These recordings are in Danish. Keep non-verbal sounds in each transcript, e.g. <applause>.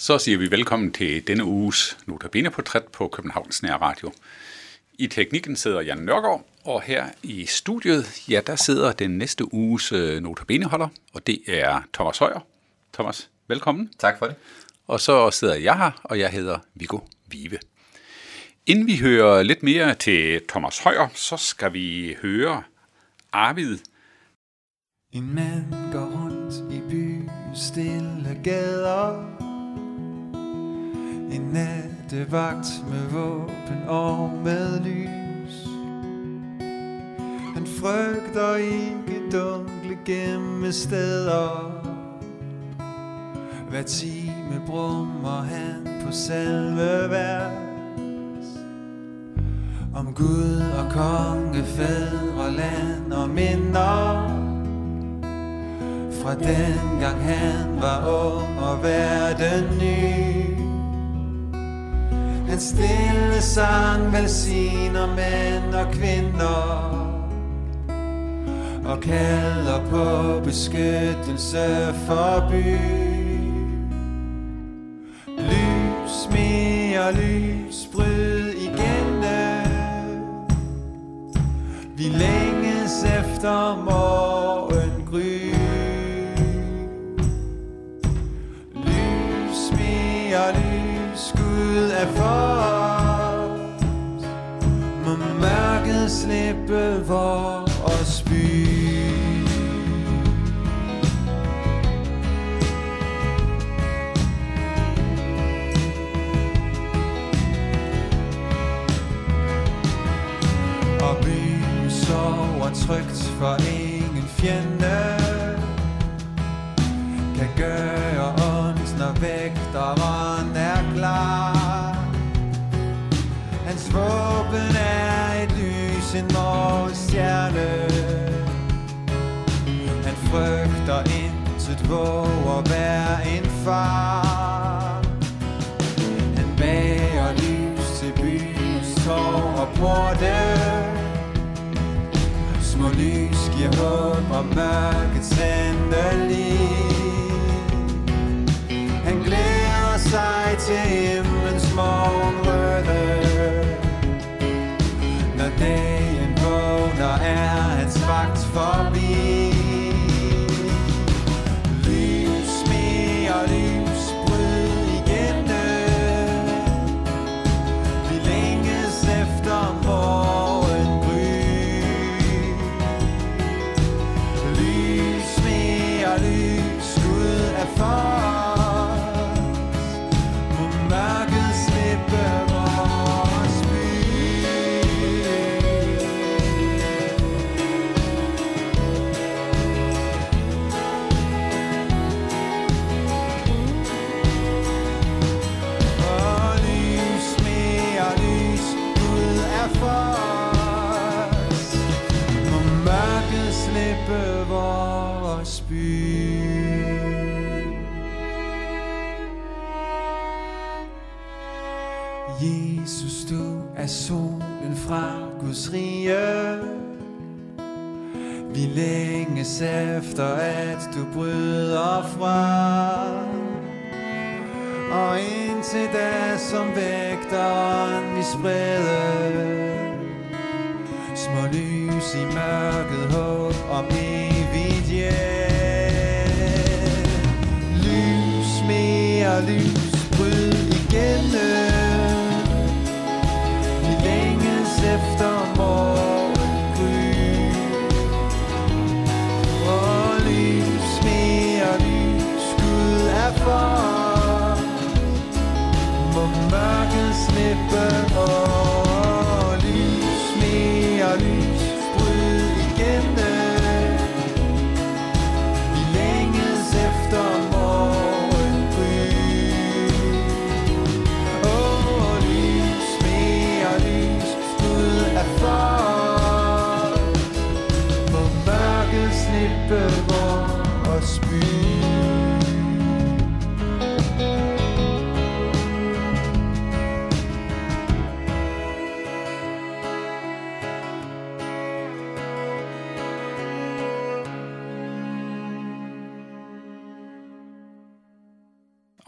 Så siger vi velkommen til denne uges Notabene-portræt på Københavns Nær Radio. I teknikken sidder Jan Nørgaard, og her i studiet, ja, der sidder den næste uges øh, Notabene-holder, og det er Thomas Højer. Thomas, velkommen. Tak for det. Og så sidder jeg her, og jeg hedder Viggo Vive. Inden vi hører lidt mere til Thomas Højer, så skal vi høre Arvid. En mand går rundt i byens stille gader en nattevagt med våben og med lys. Han frygter ikke dunkle gemme steder Hver time brummer han på selve vers Om Gud og konge, fædre, land og minder. Fra dengang han var ung og verden ny. Hans stille sang velsigner mænd og kvinder og kalder på beskyttelse for by. Lys mere lys, bryd igennem. Vi længes efter morgen. Gud er. Må mørket slippe vores by. Og byen sover trygt for ingen fjende en morgenstjerne Han frygter intet, våger være en far. Han bager lys til byens tår og porte. Små lys giver håb og mørkets endelig hans vagt Vi længes efter, at du bryder fra. Og indtil da som vægteren vi spreder Små lys i mørket håb om evigt hjem Lys mere lys, bryd igennem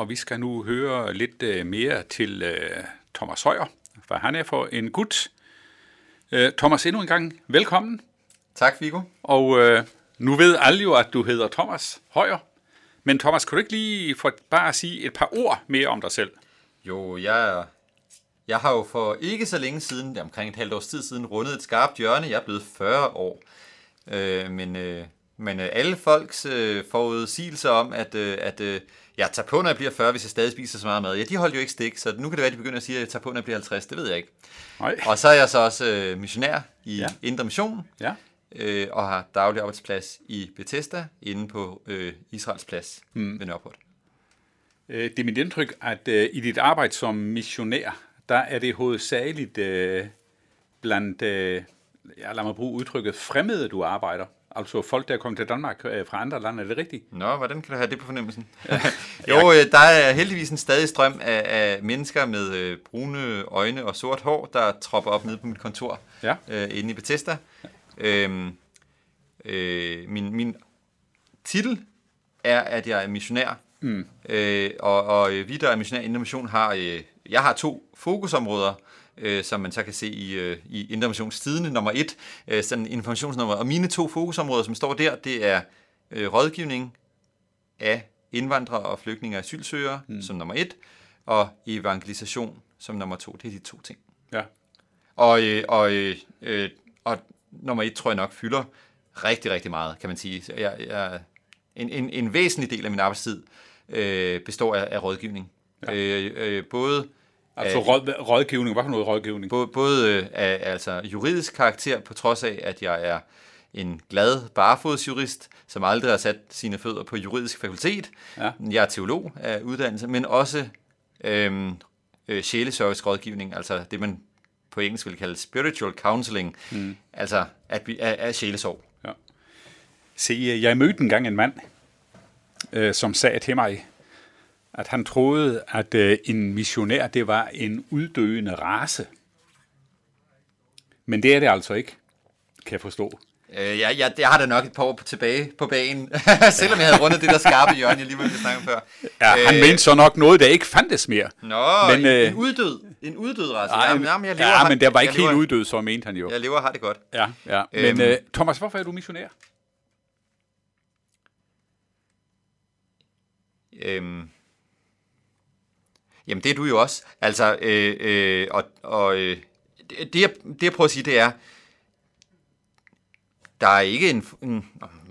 og vi skal nu høre lidt øh, mere til øh, Thomas Højer, for han er for en gut. Øh, Thomas, endnu en gang velkommen. Tak, Viggo. Og øh, nu ved alle jo, at du hedder Thomas Højer. Men Thomas, kan du ikke lige for bare sige et par ord mere om dig selv? Jo, jeg, jeg har jo for ikke så længe siden, omkring et halvt års tid siden, rundet et skarpt hjørne. Jeg er blevet 40 år. Øh, men øh, men øh, alle folks øh, forudsigelser om, at, øh, at øh, jeg tager på, når jeg bliver 40, hvis jeg stadig spiser så meget mad, ja, de holdt jo ikke stik, så nu kan det være, at de begynder at sige, at jeg tager på, når jeg bliver 50. Det ved jeg ikke. Nej. Og så er jeg så også øh, missionær i Ja. Indre Mission, Ja. øh, og har daglig arbejdsplads i Bethesda, inde på øh, Israels plads mm. ved Nørreport. Øh, Det er mit indtryk, at øh, i dit arbejde som missionær, der er det hovedsageligt øh, blandt, øh, ja, lad mig bruge udtrykket, fremmede, du arbejder. Altså folk, der er kommet til Danmark øh, fra andre lande, er det rigtigt? Nå, hvordan kan du have det på fornemmelsen? <laughs> jo, øh, der er heldigvis en stadig strøm af, af mennesker med øh, brune øjne og sort hår, der tropper op nede på mit kontor Ja. øh, inde i Bethesda. Øhm, øh, min, min titel er, at jeg er missionær. Mm. Øh, og, og vi, der er missionær i Indre Mission, har, øh, jeg har to fokusområder, øh, som man så kan se i, øh, i Tidende, nummer et, øh, sådan informationsnummer. Og mine to fokusområder, som står der, det er øh, rådgivning af indvandrere og flygtninge og asylsøgere, mm. som nummer et, og evangelisation som nummer to. Det er de to ting. Ja. Og, øh, og, øh, øh, og nummer et tror jeg nok fylder rigtig, rigtig meget, kan man sige. Jeg, jeg, en, en, en væsentlig del af min arbejdstid øh, består af, af rådgivning. Ja. Øh, øh, både Altså af, råd, rådgivning, hvad for noget rådgivning? både, både øh, af altså, juridisk karakter, på trods af, at jeg er en glad barefodsjurist, som aldrig har sat sine fødder på juridisk fakultet. Ja. Jeg er teolog af uddannelse, men også øhm, øh, sjæleservice rådgivning, altså det man på engelsk vil kalde spiritual counseling, mm. altså at vi er, er sjælesorg. Ja. Se, jeg mødte engang en mand, øh, som sagde til mig, at han troede, at øh, en missionær, det var en uddøende race. Men det er det altså ikke, kan jeg forstå. Øh, jeg, jeg, jeg har da nok et par år på, tilbage på banen, <laughs> selvom jeg havde rundet det der skarpe hjørne, jeg lige var snakke før. Ja, han mente så nok noget, der ikke fandtes mere. Nå, Men, men, øh, en, en uddød, en uddød race. Nej, jamen, jamen, jeg lever, ja, har- men der var ikke helt lever, uddød, så mente han jo. Jeg lever og har det godt. Ja, ja. Men Øhm. øh, Thomas, hvorfor er du missionær? Øhm, jamen, det er du jo også. Altså, øh, øh, og, og øh, det, det, jeg, det jeg prøver at sige, det er, der er ikke en, en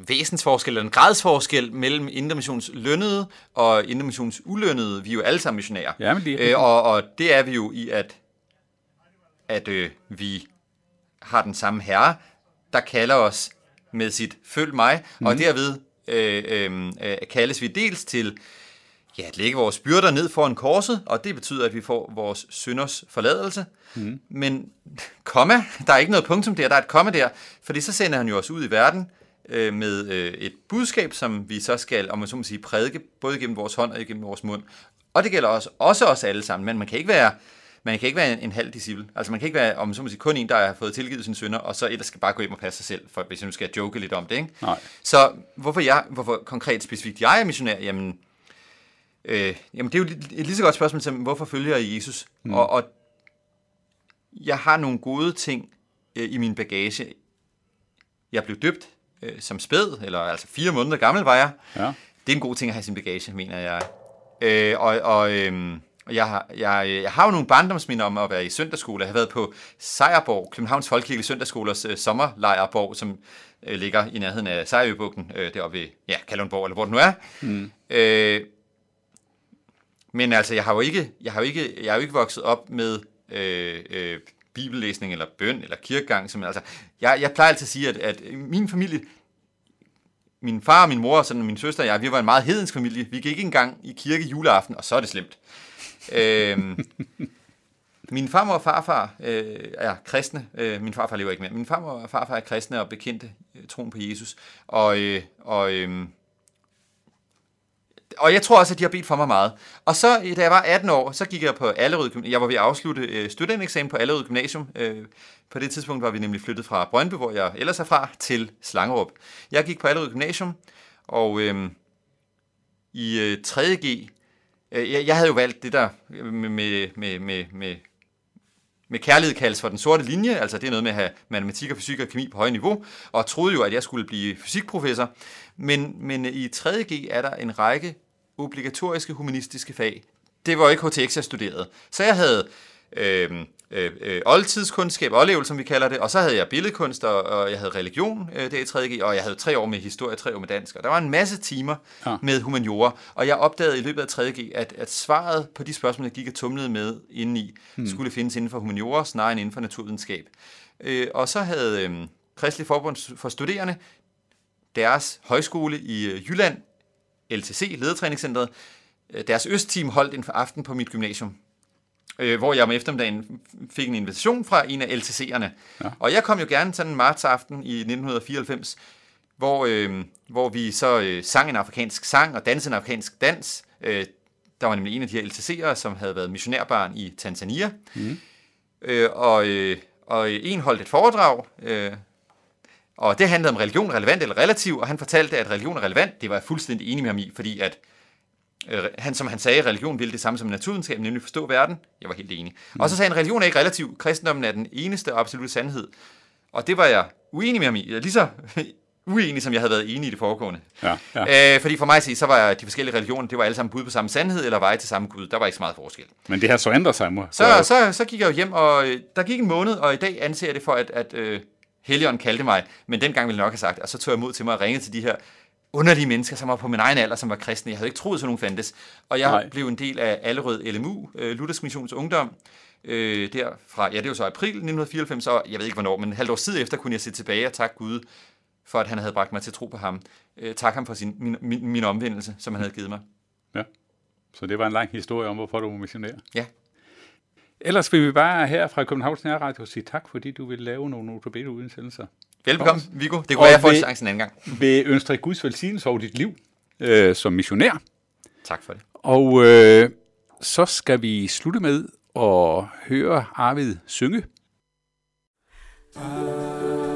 væsensforskel eller en gradsforskel mellem Indremissions lønnede og Indremissions ulønnede. Vi er jo alle sammen missionærer. Ja, men det er- øh, og, og det er vi jo i, at, at øh, vi har den samme herre, der kalder os med sit følg mig, mm. og derved øh, øh, øh, kaldes vi dels til ja, at lægge vores byrder ned foran korset, og det betyder, at vi får vores synders forladelse. Mm. Men, komma, der er ikke noget punktum der, der er et komma der, fordi så sender han jo os ud i verden øh, med øh, et budskab, som vi så skal, om man så må sige, prædike, både gennem vores hånd og gennem vores mund. Og det gælder også, også os alle sammen, men man kan ikke være man kan ikke være en, en halv disciple. Altså man kan ikke være, om man så må sige, kun en, der har fået tilgivet sine synder, og så ellers skal bare gå hjem og passe sig selv, for, hvis jeg nu skal joke lidt om det. Ikke? Nej. Så hvorfor, jeg, hvorfor konkret specifikt jeg er missionær? Jamen, øh, jamen det er jo et, lige så godt spørgsmål som, hvorfor følger jeg Jesus? Mm. Og, og jeg har nogle gode ting øh, i min bagage. Jeg blev døbt øh, som spæd, eller altså fire måneder gammel var jeg. Ja. Det er en god ting at have i sin bagage, mener jeg. Øh, og og øh, jeg, har, jeg, jeg har jo nogle barndomsminder om at være i søndagsskole. Jeg har været på Sejrborg, Københavns Folkekirke Søndagsskolers øh, sommerlejrborg, som øh, ligger i nærheden af Sejrøbugten, øh, deroppe ved ja, Kalundborg, eller hvor det nu er. Mm. Øh, men altså, jeg har jo ikke, jeg har jo ikke, jeg har jo ikke vokset op med øh, øh, bibellæsning eller bøn eller kirkegang. Som, altså, jeg, jeg plejer altid at sige, at, at min familie, min far og min mor og sådan, min søster og jeg, vi var en meget hedensk familie. Vi gik ikke engang i kirke juleaften, og så er det slemt. øhm, <laughs> min farmor og farfar øh, er kristne. Øh, min farfar lever ikke mere. Min farmor og farfar er kristne og bekendte øh, troen på Jesus. Og, øh, og, øh, og jeg tror også, at de har bedt for mig meget. Og så, øh, da jeg var 18 år, så gik jeg på Allerød Gymnasium. Jeg var ved at afslutte øh, studentereksamen på Allerød Gymnasium. Øh, på det tidspunkt var vi nemlig flyttet fra Brøndby, hvor jeg ellers er fra, til Slangerup. Jeg gik på Allerød Gymnasium, og øh, i øh, 3.G, Øh, jeg, jeg havde jo valgt det der øh, med, med, med, med, med, med kærlighed kaldes for den sorte linje, altså det er noget med at have matematik og fysik og kemi på højt niveau, og troede jo, at jeg skulle blive fysikprofessor. Men, men øh, i 3.G er der en række obligatoriske humanistiske fag. Det var ikke HTX, jeg studerede. Så jeg havde øh, øh, oldtidskundskab, oldlevel, som vi kalder det, og så havde jeg billedkunst, og, og jeg havde religion øh, der i 3.G, og jeg havde tre år med historie, tre år med dansk, og der var en masse timer Ja. ja. med humaniora, og jeg opdagede i løbet af 3.G, at, at svaret på de spørgsmål, jeg gik og tumlede med indeni, hmm. skulle findes inden for humaniora, snarere end inden for naturvidenskab. Øh, og så havde øh, Kristelig Forbund for Studerende deres højskole i øh, Jylland, LTC, Ledertræningscenteret, øh, deres østteam holdt en aften på mit gymnasium, øh, hvor jeg om eftermiddagen fik en invitation fra en af LTC'erne. Ja. Og jeg kom jo gerne sådan en martsaften i 1994, hvor, øh, hvor vi så øh, sang en afrikansk sang og dansede en afrikansk dans. Øh, der var nemlig en af de her LTC'ere, som havde været missionærbarn i Tanzania. Mm. Øh, og, øh, og en holdt et foredrag, øh, og det handlede om religion, relevant eller relativ, og han fortalte, at religion er relevant. Det var jeg fuldstændig enig med ham i, fordi at øh, han, som han sagde, religion ville det samme som naturvidenskab, nemlig forstå verden. Jeg var helt enig. Mm. Og så sagde han, religion er ikke relativ. Kristendommen er den eneste og absolute sandhed. Og det var jeg uenig med ham i. Jeg er Lige så <laughs> uenig, som jeg havde været enig i det foregående. Ja, ja. Øh, fordi for mig at se, så var de forskellige religioner, det var alle sammen bud på samme sandhed, eller veje til samme Gud. Der var ikke så meget forskel. Men det har så ændret sig. Må. Så, så, så gik jeg jo hjem, og øh, der gik en måned, og i dag anser jeg det for, at, at øh, Helion kaldte mig, men dengang ville jeg nok have sagt, og så tog jeg mod til mig og ringede til de her underlige mennesker, som var på min egen alder, som var kristne. Jeg havde ikke troet, at sådan nogen fandtes. Og jeg Nej. Blev en del af Allerød LMU, øh, Luthersk Missions Ungdom, øh, der fra, ja, det var så april 1994, og jeg ved ikke hvornår, men et halvt år tid efter kunne jeg se tilbage og takke Gud for, at han havde bragt mig til tro på ham. Øh, tak ham for sin, min, min, min omvendelse, som han havde givet mig. Ja. Så det var en lang historie om, hvorfor du var missionær. Ja. Ellers vil vi bare her fra Københavns Nærradio sige tak, fordi du vil lave nogle notabene udsendelser. Velbekomme, Viggo. Det kunne være, jeg får chancen en anden gang. Vil ønske dig Guds velsignelse over dit liv øh, som missionær. Tak for det. Og øh, så skal vi slutte med at høre Arvid synge. Send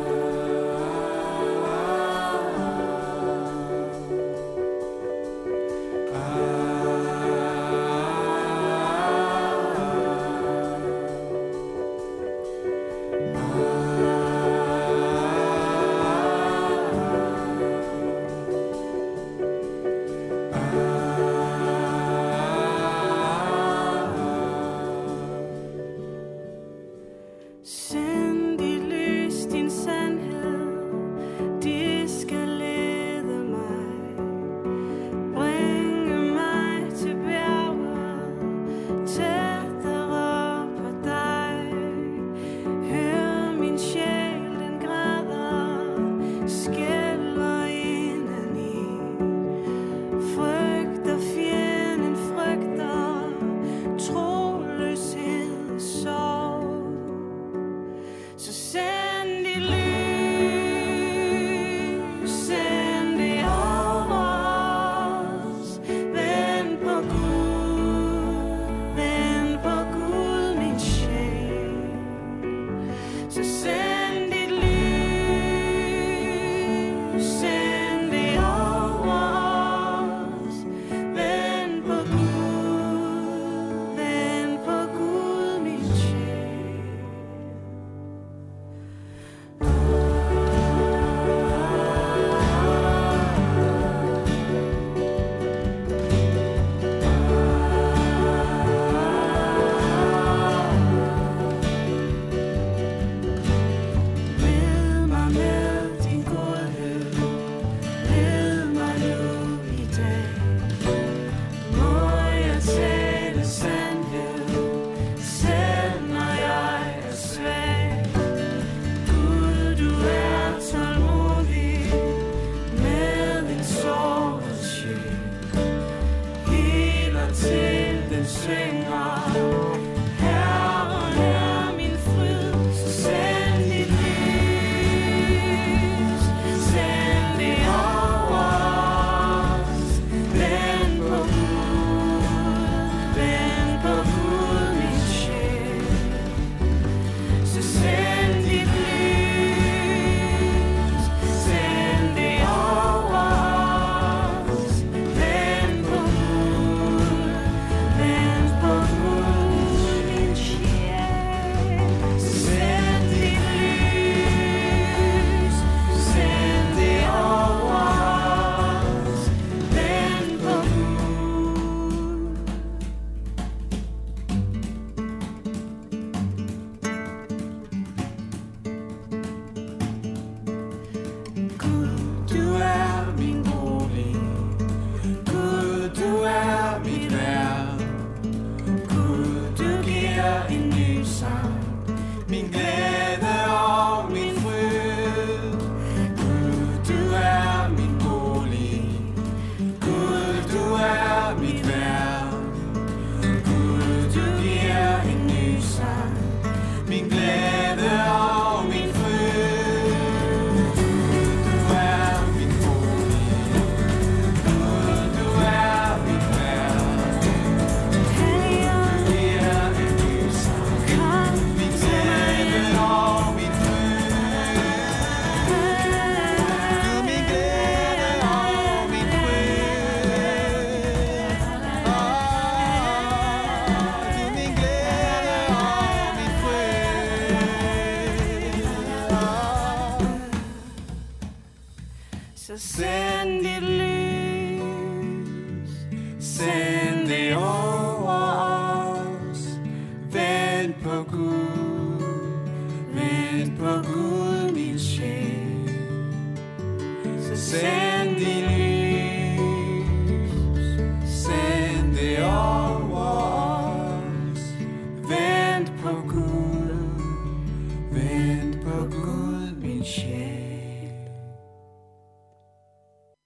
So send it loose.